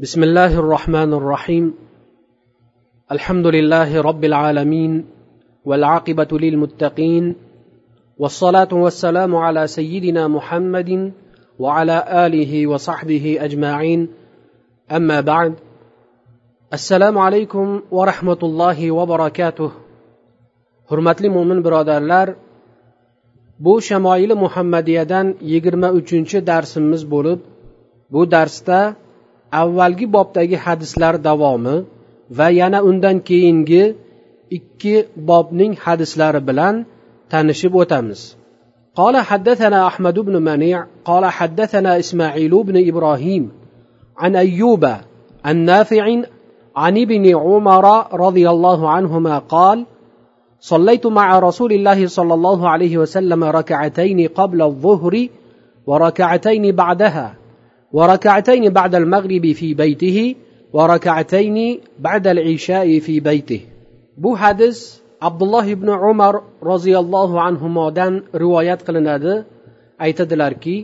بسم الله الرحمن الرحيم الحمد لله رب العالمين والعاقبه للمتقين والصلاه والسلام على سيدنا محمد وعلى اله وصحبه اجمعين اما بعد السلام عليكم ورحمه الله وبركاته hurmatli mo'min birodarlar bu shamoili muhammadiyadan yigirma uchinchi darsimiz bo'lib bu darsda avvalgi bobdagi hadislar davomi va yana undan keyingi ikki bobning hadislari bilan tanishib o'tamiz. قال حدثنا أحمد بن منيع قال حدثنا إسماعيل بن إبراهيم عن أيوب النافع عن ابن عمر رضي الله عنهما قال صليت مع رسول الله صلى الله عليه وسلم ركعتين قبل الظهر وركعتين بعدها وركعتين بعد المغرب في بيته وركعتين بعد العشاء في بيته bu hadis abdulloh ibn umar roziyallohu anhudan rivoyat qilinadi aytadilarki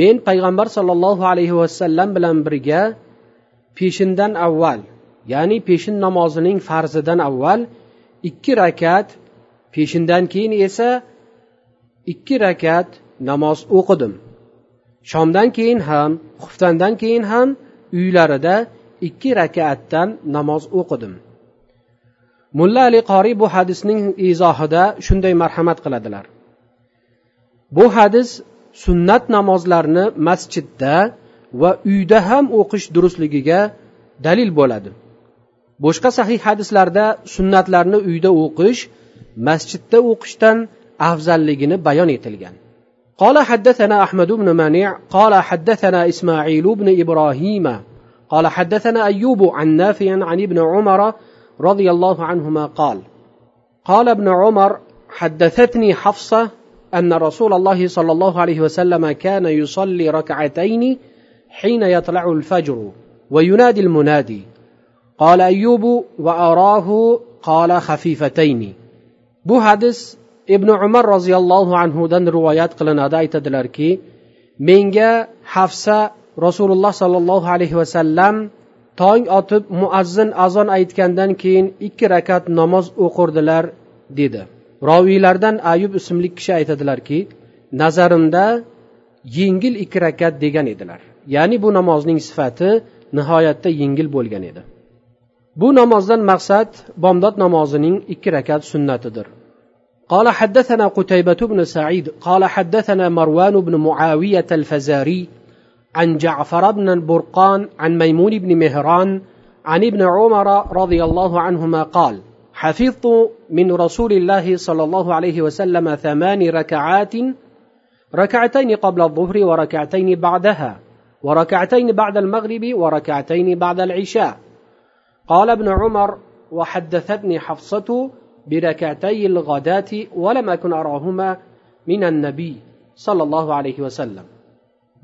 men payg'ambar sollallohu alayhi vasallam bilan birga peshindan avval ya'ni peshin namozining farzidan avval ikki rakat peshindan keyin esa ikki rakat namoz o'qidim Shomdan keyin ham xuftandan keyin ham uylarida ikki rakaatdan namoz o'qidim. Mulla ali qoriy bu hadisning izohida shunday marhamat qiladilar. Bu hadis sunnat namozlarni masjidda va uyda ham o'qish durustligiga dalil bo'ladi. Boshqa sahih hadislarda sunnatlarni uyda o'qish masjidda o'qishdan afzalligini bayon etilgan. قال حدثنا أحمد بن منيع قال حدثنا إسماعيل بن إبراهيم قال حدثنا أيوب عن نافع عن ابن عمر رضي الله عنهما قال قال ابن عمر حدثتني حفصة أن رسول الله صلى الله عليه وسلم كان يصلي ركعتين حين يطلع الفجر وينادي المنادي. قال أيوب وأراه قال خفيفتين. Bu hadis ibn umar roziyallohu anhudan rivoyat qilinadi. Aytadilarki menga hafsa rasululloh sollallohu alayhi vasallam tong otib muazzin azon aytgandan keyin ikki rakat namoz o'qirdilar dedi. Roviylardan ayub ismli kishi aytadilarki nazarimda yengil ikki rakat degan edilar. Ya'ni bu namozning sifati nihoyatda yengil bo'lgan edi. Bu namozdan maqsad bomdod namozining ikki rakat sunnatidir. قال حدثنا قتيبة بن سعيد قال حدثنا مروان بن معاوية الفزاري عن جعفر بن البرقان عن ميمون بن مهران عن ابن عمر رضي الله عنهما قال حفظت من رسول الله صلى الله عليه وسلم ثمان ركعات ركعتين قبل الظهر وركعتين بعدها وركعتين بعد المغرب وركعتين بعد العشاء قال ابن عمر وحدثتني حفصة بركعتي الغداة ولم أكن أراهما من النبي صلى الله عليه وسلم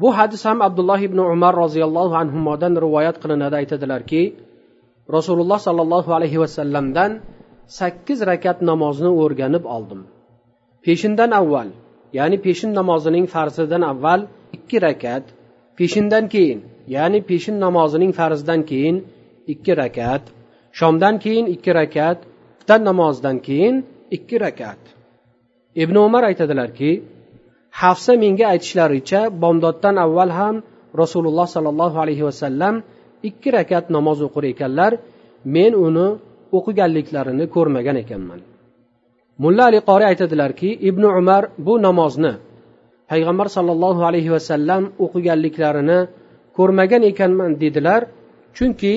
bu hadis ham abdulloh ibn umar roziyallohu anhudan rivoyat qilinadi aytadilarki rasululloh sollallohu alayhi vasallamdan sakkiz rakat namozni o'rganib oldim peshindan avval ya'ni peshin namozining farzidan avval ikki rakat peshindan keyin ya'ni peshin namozining farzidan keyin ikki rakat shomdan keyin ikki rakat iftar namozidan keyin ikki rakat. Ibn umar aytadilarki hafsa menga aytishlaricha bomdoddan avval ham rasululloh sollallohu alayhi vasallam ikki rakat namoz o'qir ekanlar men uni o'qiganliklarini ko'rmagan ekanman. Mulla ali qori aytadilarki ibn umar bu namozni payg'ambar sollallohu alayhi vasallam o'qiganliklarini ko'rmagan ekanman dedilar chunki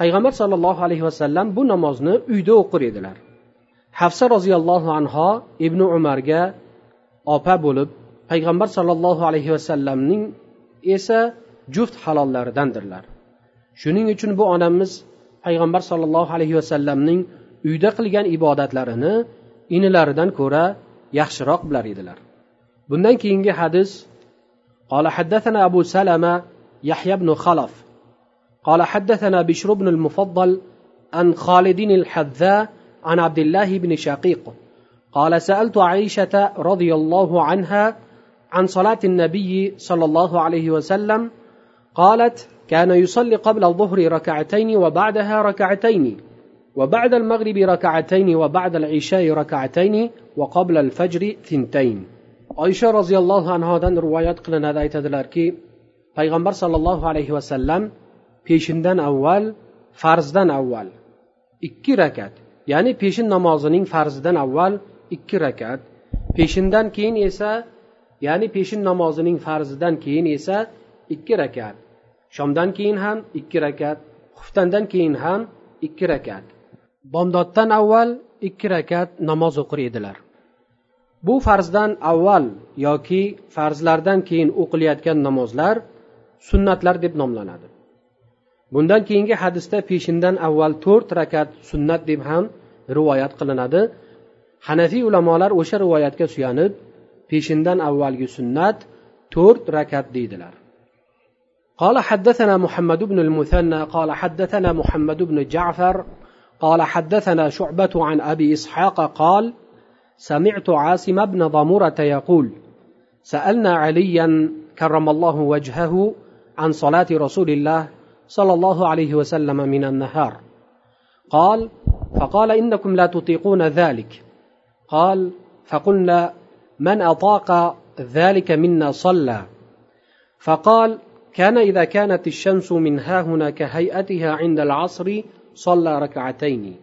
payg'ambar sollallohu alayhi vasallam bu namozni uyda o'qir edilar hafsa roziyallohu anho ibn umarga opa bo'lib payg'ambar sollallohu alayhi vasallamning esa juft halollaridandirlar shuning uchun bu onamiz payg'ambar sollallohu alayhi vasallamning uyda qilgan ibodatlarini inilaridan ko'ra yaxshiroq bilar edilar bundan keyingi hadis قال حدثنا أبو سلمة يحيى بن خلف قال حدثنا بشر بن المفضل عن خالد الحذاء عن عبد الله بن شقيق. قال سألت عائشة رضي الله عنها عن صلاة النبي صلى الله عليه وسلم. قالت كان يصلي قبل الظهر ركعتين وبعدها ركعتين وبعد المغرب ركعتين وبعد العشاء ركعتين وقبل الفجر ثنتين. oysha roziyallohu anhodan rivoyat qilinadi aytadilarki payg'ambar sollallohu alayhi vasallam peshindan avval farzdan avval. Ikki rakat ya'ni peshin namozining farzidan avval ikki rakat. Peshindan keyin esa ya'ni peshin namozining farzidan keyin esa ikki rakat. Shomdan keyin ham ikki rakat xuftandan keyin ham ikki rakat. Bomdoddan avval ikki rakat namoz o'qir edilar. Bu farzdan avval yoki farzlardan keyin o'qilayotgan namozlar sunnatlar deb nomlanadi. bundan keyingi hadisda peshindan avval to'rt rakat sunnat deb ham rivoyat qilinadi hanafiy ulamolar o'sha rivoyatga suyanib peshindan avvalgi sunnat to'rt rakat deydilar قال حدثنا محمد بن المثنى قال حدثنا محمد بن جعفر قال حدثنا شعبة عن أبي إسحاق قال سمعت عاصم بن ضمرة يقول سألنا عليا كرم الله وجهه عن صلاة رسول الله صلى الله عليه وسلم من النهار. قال فقال إنكم لا تطيقون ذلك. قال فقلنا من أطاق ذلك منا صلى. فقال كان إذا كانت الشمس من هنا كهيئتها عند العصر صلى ركعتين.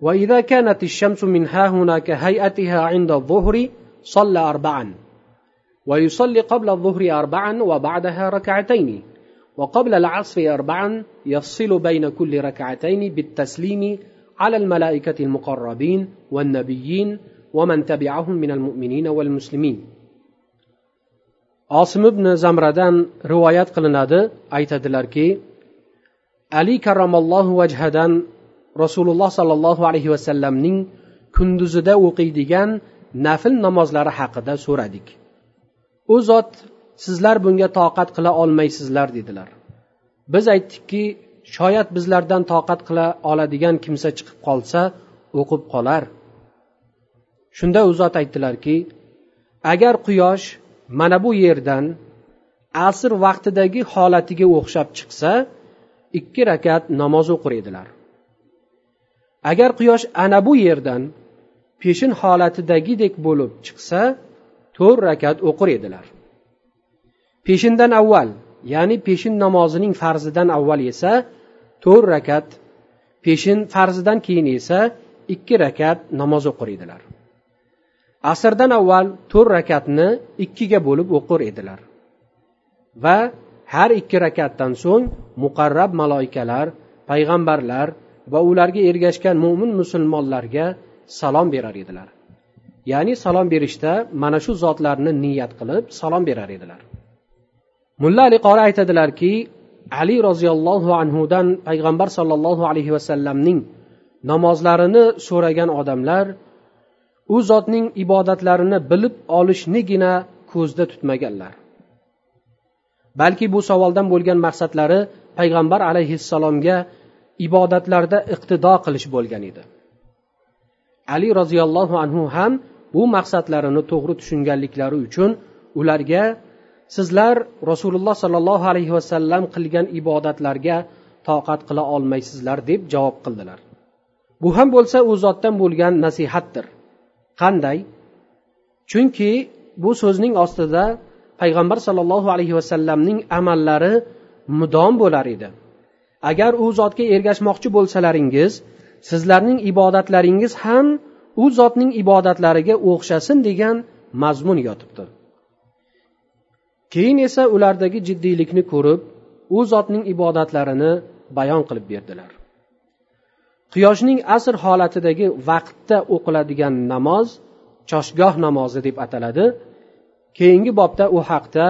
وإذا كانت الشمس من هنا كهيئتها عند الظهر صلى أربعا. ويصلي قبل الظهر أربعا وبعدها ركعتين. وقبل العصر أربعا يفصل بين كل ركعتين بالتسليم على الملائكة المقربين والنبيين ومن تبعهم من المؤمنين والمسلمين osim ibn zamradan rivoyat qilinadi aytadilarki ali karramallohu vajhadan rasululloh sollallohu alayhi vasallamning kunduzida o'qiydigan nafl namozlari haqida so'radik u zot sizlar bunga toqat qila olmaysizlar dedilar. Biz aytdikki shoyat bizlardan toqat qila oladigan kimsa chiqib qolsa o'qib qolar. Shunda u zot aytdilarki agar quyosh mana bu yerdan asr vaqtidagi holatiga o'xshab chiqsa ikki rakat namoz o'qir edilar. Agar quyosh ana bu yerdan peshin holatidagidek bo'lib chiqsa to'rt rakat o'qir edilar. Peshindan avval ya'ni peshin namozining farzidan avval esa to'rt rakat peshin farzidan keyin esa ikki rakat namoz o'qir edilar. Asrdan avval to'rt rakatni ikkiga bo'lib o'qir edilar. Va har ikki rakatdan so'ng muqarrab maloikalar payg'ambarlar va ularga ergashgan mo'min musulmonlarga salom berar edilar. Ya'ni salom berishda mana shu zotlarni niyat qilib salom berar edilar. Mulla ali qori aytadilarki ali roziyallohu anhudan payg'ambar sollallohu alayhi vasallamning namozlarini so'ragan odamlar u zotning ibodatlarini bilib olishnigina ko'zda tutmaganlar. Balki bu savoldan bo'lgan maqsadlari payg'ambar alayhissalomga ibodatlarda iqtido qilish bo'lgan edi. Ali roziyallohu anhu ham bu maqsadlarini to'g'ri tushunganliklari uchun ularga sizlar rasululloh sollallohu alayhi vasallam qilgan ibodatlarga toqat qila olmaysizlar deb javob qildilar. Bu ham bo'lsa u zotdan bo'lgan nasihatdir. Qanday? Chunki bu so'zning ostida payg'ambar sollallohu alayhi vasallamning amallari mudom bo'lar edi. Agar u zotga ergashmoqchi bo'lsalaringiz sizlarning ibodatlaringiz ham u zotning ibodatlariga o'xshasin degan mazmun yotibdi. Keyin esa ulardagi jiddiylikni ko'rib u zotning ibodatlarini bayon qilib berdilar. Quyoshning asr holatidagi vaqtda o'qiladigan namoz choshgoh namozi deb ataladi. Keyingi bobda u haqda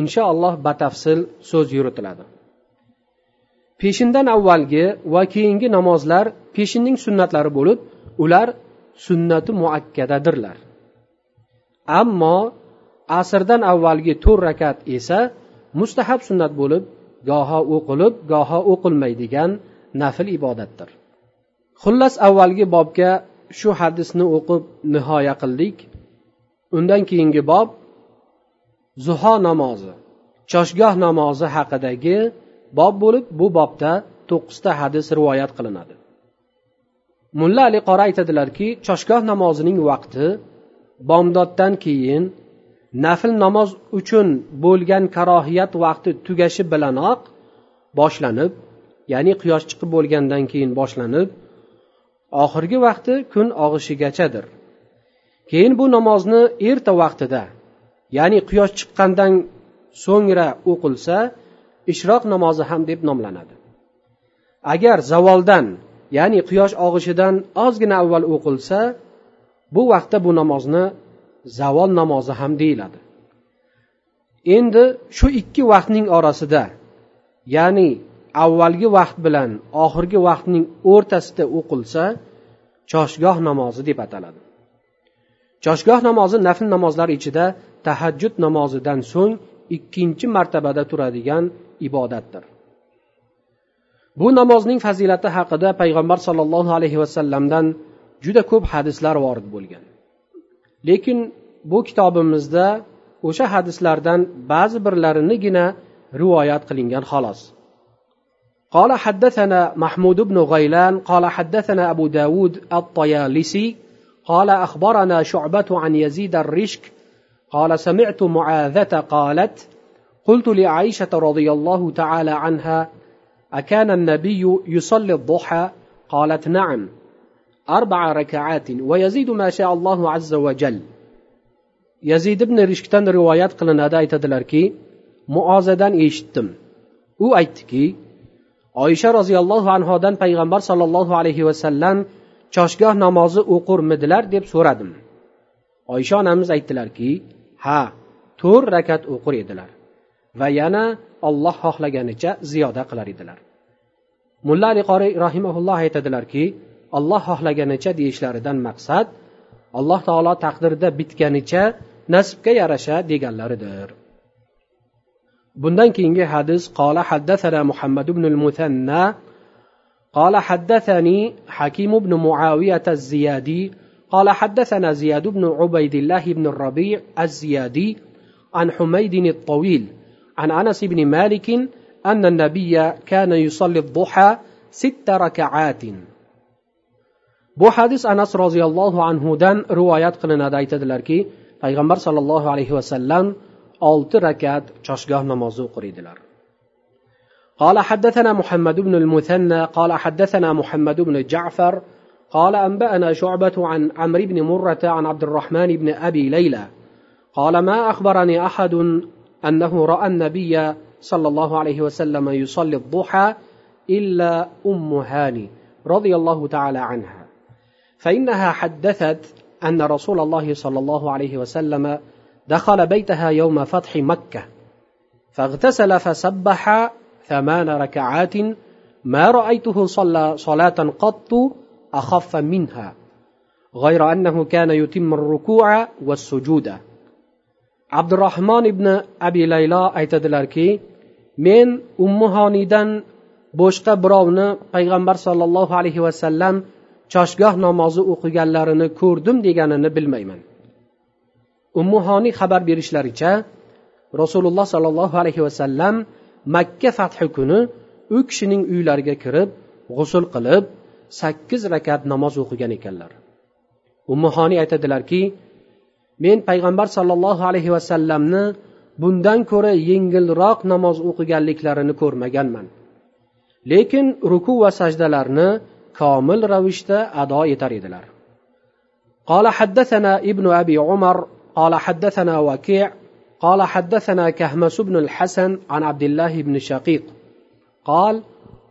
inshaalloh batafsil so'z yuritiladi. Peshindan avvalgi va keyingi namozlar peshinning sunnatlari bo'lib ular sunnati muakkadadirlar. Ammo asrdan avvalgi to'rt rakat esa mustahab sunnat bo'lib goho o'qilib goho o'qilmaydigan nafl ibodatdir. Xullas avvalgi bobga shu hadisni o'qib nihoya qildik. Undan keyingi bob zuho namozi choshgoh namozi haqidagi bob bo'lib bu bobda to'qqizta hadis rivoyat qilinadi. Mulla ali qora aytadilarki choshgoh namozining vaqti bomdoddan keyin nafl namoz uchun bo'lgan karohiyat vaqti tugashi bilanoq boshlanib ya'ni quyosh chiqib bo'lgandan keyin boshlanib oxirgi vaqti kun og'ishigachadir. Keyin bu namozni erta vaqtida ya'ni quyosh chiqqandan so'ngra o'qilsa ishroq namozi ham deb nomlanadi. Agar zavoldan ya'ni quyosh og'ishidan ozgina avval o'qilsa bu vaqtda bu namozni zavol namozi ham deyiladi. Endi shu ikki vaqtning orasida ya'ni avvalgi vaqt bilan oxirgi vaqtning o'rtasida o'qilsa choshgoh namozi deb ataladi. Choshgoh namozi nafl namozlar ichida tahajjud namozidan so'ng ikkinchi martabada turadigan ibodatdir. Bu namozning fazilati haqida payg'ambar sollallohu alayhi vasallamdan juda ko'p hadislar vorid bo'lgan. lekin bu kitobimizda o'sha hadislardan ba'zi birlarinigina rivoyat qilingan xolos قال حدثنا محمود بن غيلان قال حدثنا أبو داود الطيالسي قال أخبرنا شعبة عن يزيد الرشك قال سمعت معاذة قالت قلت لعائشة رضي الله تعالى عنها أكان النبي يصلي الضحى قالت نعم أربع ركعات ويزيد ما شاء الله عز وجل yazid ibn rishkdan rivoyat qilinadi aytadilarki muozadan eshitdim u aytdiki oysha roziyallohu anhodan payg'ambar sollallohu alayhi vasallam choshgoh namozi o'qurmidilar deb so'radim oysha onamiz aytdilarki ha to'rt rakat o'qir edilar va yana olloh xohlaganicha ziyoda qilar edilar mulla ali qoriy rahimaulloh aytadilarki olloh xohlaganicha deyishlaridan maqsad alloh taolo taqdirda bitganicha nasibga yarasha deganlaridir bundan keyingi hadis qola haddathana muhammad ibn al-muthanna قال حدثني حكيم بن معاوية الزيادي قال حدثنا زياد بن عبيد الله بن الربيع الزيادي عن حميد الطويل عن انس بن مالك ان النبي كان يصلي الضحى ست ركعات bu hadis anas roziyallohu anhudan rivoyat qilinadi aytadilarki payg'ambar sollallohu alayhi vasallam olti rakat choshgoh namozi o'qir edilar قال حدثنا محمد بن المثنى قال حدثنا محمد بن جعفر قال أنبأنا شعبة عن عمرو بن مرة عن عبد الرحمن بن أبي ليلى. قال ما أخبرني أحد أنه رأى النبي صلى الله عليه وسلم يصلي الضحى إلا أم هاني رضي الله تعالى عنها. فإنها حدثت أن رسول الله صلى الله عليه وسلم دخل بيتها يوم فتح مكة فاغتسل فسبح ثمان ركعات ما رأيته صلى صلاة قط أخف منها غير أنه كان يتم الركوع والسجود. عبد الرحمن ibn abi laylo aytadilarki men ummuhoniydan boshqa birovni payg'ambar sollallohu alayhi vasallam choshgoh namozi o'qiganlarini ko'rdim deganini bilmayman. Ummuhoniy xabar berishlaricha rasululloh sollallohu alayhi vasallam makka fathi kuni u kishining uylariga kirib g'usul qilib sakkiz rakat namoz o'qigan ekanlar. Ummuhoniy aytadilarki men payg'ambar sollallohu alayhi vasallamni bundan ko'ra yengilroq namoz o'qiganliklarini ko'rmaganman. Lekin ruku va sajdalarni komil ravishda ado etar edilar قال حدثنا ابن ابي عمر قال حدثنا وكيع قال حدثنا كهمس بن الحسن عن عبد الله بن شقيق قال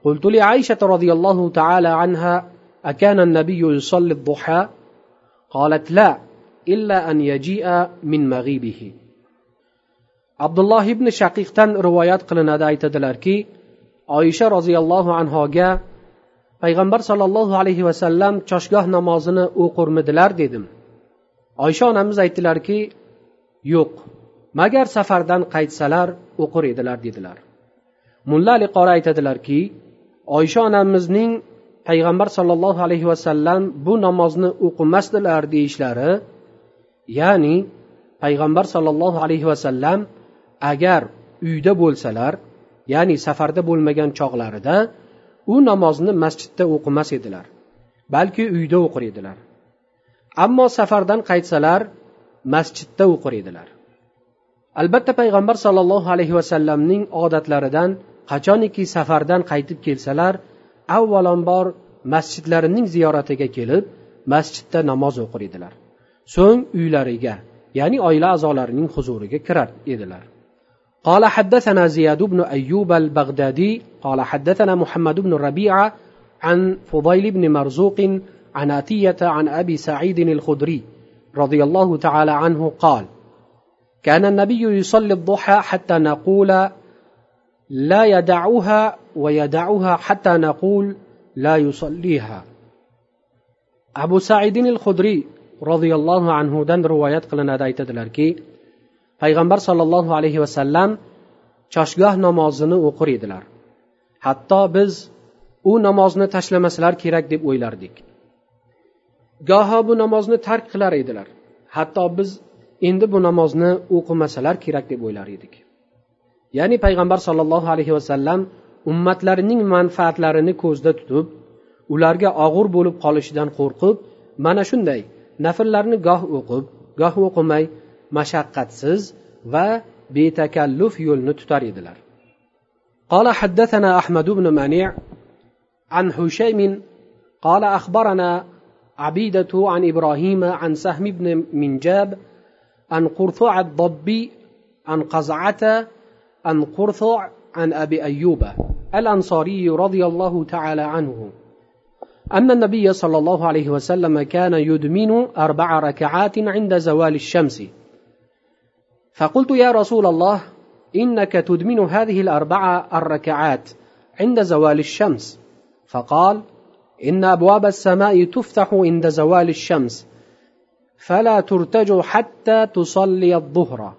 قلت لعائشه رضي الله تعالى عنها اكان النبي يصلي الضحى قالت لا الا ان يجيء من مغيبه abdulloh ibn shaqiqdan rivoyat qilinadi aytadilarki oyisha roziyallohu anhoga payg'ambar sollallohu alayhi vasallam choshgoh namozini o'qirmidilar dedim. Oysha onamiz aytdilarki yo'q magar safardan qaytsalar o'qir edilar dedilar. Mulla ali qori aytadilarki oysha onamizning payg'ambar sollallohu alayhi vasallam bu namozni o'qimasdilar deyishlari ya'ni payg'ambar sollallohu alayhi vasallam agar uyda bo'lsalar ya'ni safarda bo'lmagan chog'larida u namozni masjidda o'qimas edilar balki uyda o'qir edilar. Ammo safardan qaytsalar masjidda o'qir edilar. Albatta payg'ambar sollallohu alayhi vasallamning odatlaridan qachoniki safardan qaytib kelsalar avvalambor masjidlarining ziyoratiga kelib masjidda namoz o'qir edilar. So'ng uylariga ya'ni oila a'zolarining huzuriga kirar edilar. قال حدثنا زياد بن أيوب البغدادي قال حدثنا محمد بن ربيعة عن فضيل بن مرزوق عن أتية عن أبي سعيد الخدري رضي الله تعالى عنه قال كان النبي يصلي الضحى حتى نقول لا يدعها ويدعها حتى نقول لا يصليها. أبو سعيد الخدري roziyallohu anhudan rivoyat qilinadi aytadilarki payg'ambar sollallohu alayhi vasallam choshgoh namozini o'qir edilar. Hatto biz u namozni tashlamasalar kerak deb o'ylardik. Goho bu namozni tark qilar edilar. Hatto biz endi bu namozni o'qimasalar kerak deb o'ylar edik. Ya'ni payg'ambar sollallohu alayhi vasallam ummatlarining manfaatlarini ko'zda tutib ularga og'ir bo'lib qolishidan qo'rqib mana shunday nafllarni goh o'qib goh o'qimay mashaqqatsiz va betakalluf yo'lni tutar قال حدثنا أحمد بن منيع عن هشيم قال أخبرنا عبيدة عن إبراهيم عن سهم بن منجاب عن قرثع الضبي عن قزعة عن قرثع عن أبي أيوب الأنصاري رضي الله تعالى عنه أن النبي صلى الله عليه وسلم كان يدمن أربع ركعات عند زوال الشمس. فقلت يا رسول الله إنك تدمن هذه الأربع الركعات عند زوال الشمس. فقال إن أبواب السماء تفتح عند زوال الشمس فلا ترتج حتى تصلي الظهر.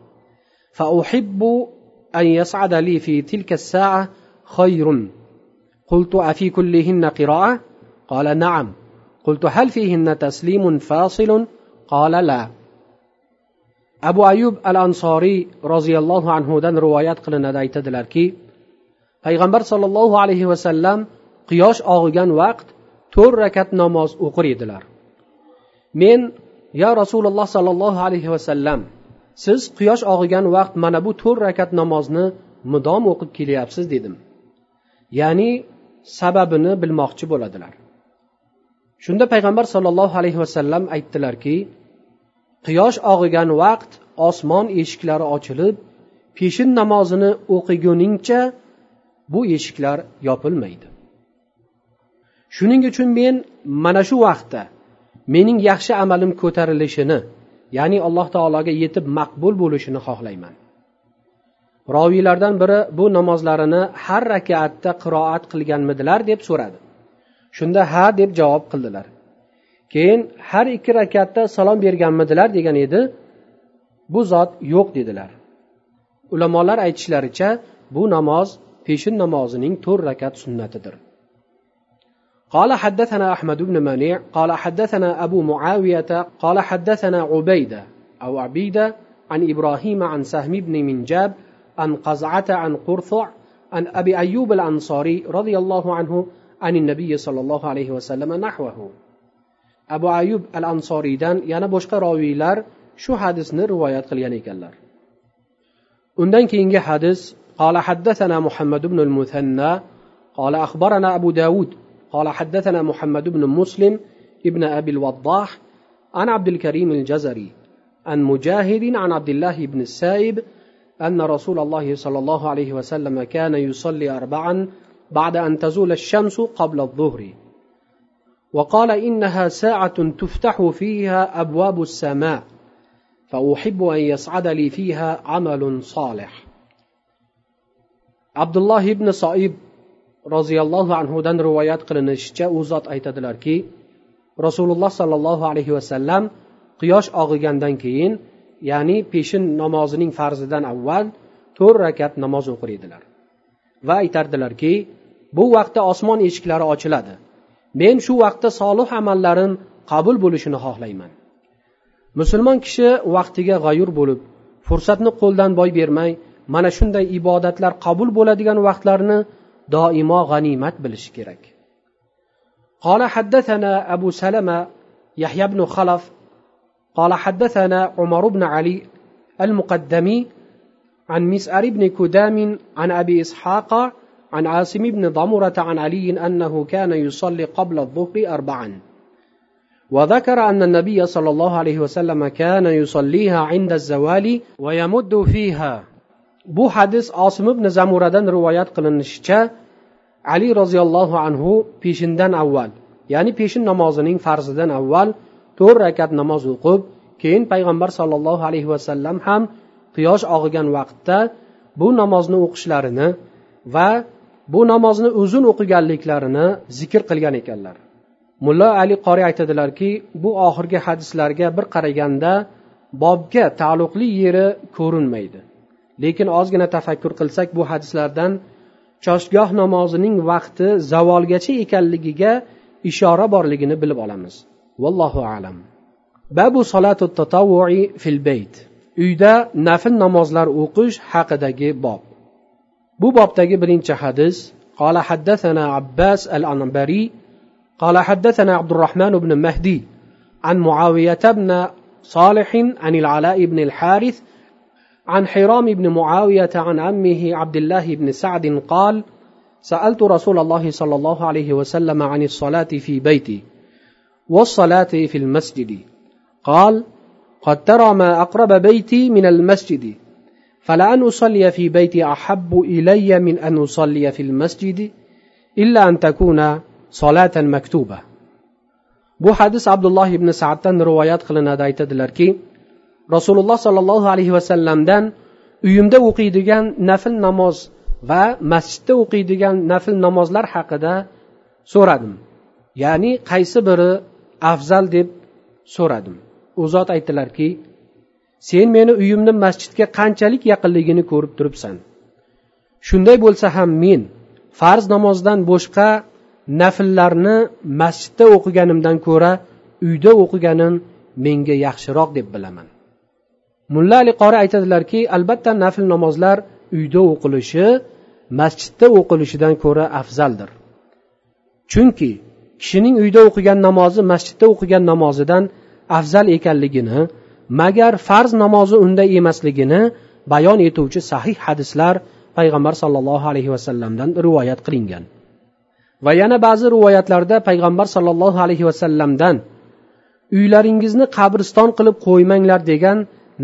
فأحب أن يصعد لي في تلك الساعة خير. قلت أفي كلهن قراءة؟ قال نعم. قلت هل فيهن تسليم فاصل؟ قال لا. Abu ayub al ansoriy roziyallohu anhudan rivoyat qilinadi aytadilarki payg'ambar sollallohu alayhi vasallam quyosh og'igan vaqt to'rt rakat namoz o'qir edilar. Men yo rasululloh sollallohu alayhi vasallam siz quyosh og'igan vaqt mana bu to'rt rakat namozni mudom o'qib kelyapsiz dedim. Ya'ni sababini bilmoqchi bo'ladilar. Shunda payg'ambar sollallohu alayhi vasallam aytdilarki quyosh og'igan vaqt osmon eshiklari ochilib peshin namozini o'qiguningcha bu eshiklar yopilmaydi. Shuning uchun men mana shu vaqtda mening yaxshi amalim ko'tarilishini ya'ni alloh taologa yetib maqbul bo'lishini xohlayman. Roviylardan biri bu namozlarini har rakatda qiroat qilganmidilar deb so'radi. Shunda ha deb javob qildilar. keyin har ikki rakatda salom berganmidilar degan edi bu zot yo'q dedilar ulamolar aytishlaricha bu namoz peshin namozining to'rt rakat sunnatidir قال حدثنا أحمد بن منيع قال حدثنا أبو معاوية قال حدثنا عبيدة أو عبيدة عن إبراهيم عن سهم بن منجاب عن قزعة عن قرثع عن أبي أيوب الأنصاري رضي الله عنه عن النبي صلى الله عليه وسلم نحوه abu ayub al ansoriydan yana boshqa roviylar shu hadisni rivoyat qilgan ekanlar undan keyingi hadis قال حدثنا محمد بن المثنى قال أخبرنا أبو داود قال حدثنا محمد بن مسلم ابن أبي الوضاح عن عبد الكريم الجزري عن مجاهد عن عبد الله بن السائب أن رسول الله صلى الله عليه وسلم كان يصلي أربعا بعد أن تزول الشمس قبل الظهر وقال إنها ساعة تفتح فيها أبواب السماء فأحب أن يصعد لي فيها عمل صالح عبد الله بن صائب roziyallohu anhudan rivoyat qilinishicha u zot aytadilarki rasululloh sollallohu alayhi vasallam quyosh og'igandan keyin ya'ni peshin namozining farzidan avval to'rt rakat namoz o'qir edilar va aytardilarki bu vaqtda osmon eshiklari ochiladi men shu vaqtda solih amallarim qabul bo'lishini xohlayman musulmon kishi vaqtiga g'ayur bo'lib fursatni qo'ldan boy bermay mana shunday ibodatlar qabul bo'ladigan vaqtlarni doimo g'animat bilishi kerak قال حدثنا أبو سلمة يحيى بن خلف قال حدثنا عمر بن علي المقدمي عن مسأر بن كدام عن أبي إسحاق عن عاصم بن ضمرة عن علي أنه كان يصلي قبل الظهر أربعا وذكر أن النبي صلى الله عليه وسلم كان يصليها عند الزوال ويمد فيها bu hadis osim ibn zamuradan rivoyat qilinishicha ali roziyallohu anhu peshindan avval ya'ni peshin namozining farzidan avval to'rt rakat namoz o'qib keyin payg'ambar sollallohu alayhi vasallam ham quyosh og'igan vaqtda bu namozni o'qishlarini va bu namozni uzun o'qiganliklarini zikr qilgan ekanlar. Mulla ali qori aytadilarki bu oxirgi hadislarga bir qaraganda bobga taalluqli yeri ko'rinmaydi. Lekin ozgina tafakkur qilsak bu hadislardan choshgoh namozining vaqti zavolgacha ekanligiga ishora borligini bilib olamiz. Vallohu alam. Babu solatu tatavvui fil bayt uyda nafl namozlar o'qish haqidagi bob. Bu bobdagi birinchi hadis قال حدثنا عباس الأنبري قال حدثنا عبد الرحمن بن مهدي عن معاوية بن صالح عن العلاء بن الحارث عن حرام بن معاوية عن عمه عبد الله بن سعد قال سألت رسول الله صلى الله عليه وسلم عن الصلاة في بيتي والصلاة في المسجد. قال قد ترى ما أقرب بيتي من المسجد. فلأن أصلي في بيتي أحب إلي من أن أصلي في المسجد إلا أن تكون صلاة مكتوبة bu hadis abdulloh ibn saaddan rivoyat qilinadi aytadilarki rasululloh sollallohu alayhi vasallamdan uyimda o'qiydigan nafl namoz va masjidda o'qiydigan nafl namozlar haqida so'radim ya'ni qaysi biri afzal deb so'radim u zot aytdilarki sen meni uyimni masjidga qanchalik yaqinligini ko'rib turibsan. Shunday bo'lsa ham men farz namozdan boshqa nafllarni masjidda o'qiganimdan ko'ra uyda o'qiganim menga yaxshiroq deb bilaman. Mulla ali qori aytadilarki albatta nafl namozlar uyda o'qilishi masjidda o'qilishidan ko'ra afzaldir. Chunki kishining uyda o'qigan namozi masjidda o'qigan namozidan afzal ekanligini magar farz namozi unday emasligini bayon etuvchi sahih hadislar payg'ambar sollallohu alayhi vasallamdan rivoyat qilingan. Va yana ba'zi rivoyatlarda payg'ambar sollallohu alayhi vasallamdan uylaringizni qabriston qilib qo'ymanglar degan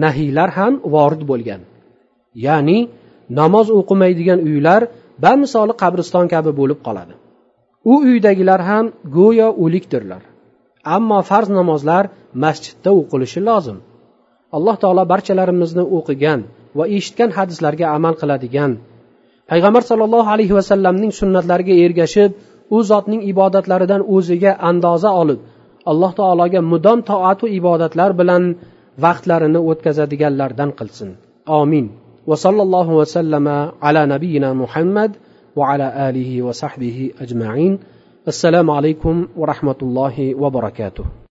nahiylar ham vorid bo'lgan. Ya'ni namoz o'qimaydigan uylar bamisoli qabriston kabi bo'lib qoladi. U uydagilar ham go'yo o'likdirlar. Ammo farz namozlar masjidda o'qilishi lozim. Alloh taolo barchalarimizni o'qigan va eshitgan hadislarga amal qiladigan. Payg'ambar sollallohu alayhi vasallamning sunnatlariga ergashib u zotning ibodatlaridan o'ziga andoza olib alloh taologa mudom toatu ibodatlar bilan vaqtlarini o'tkazadiganlardan qilsin. Omin va sallallohu vasallama ala nabiyina muhammad va ala alihi va sahbihi ajmain. Assalomu alaykum va rahmatullohi va barakatuh.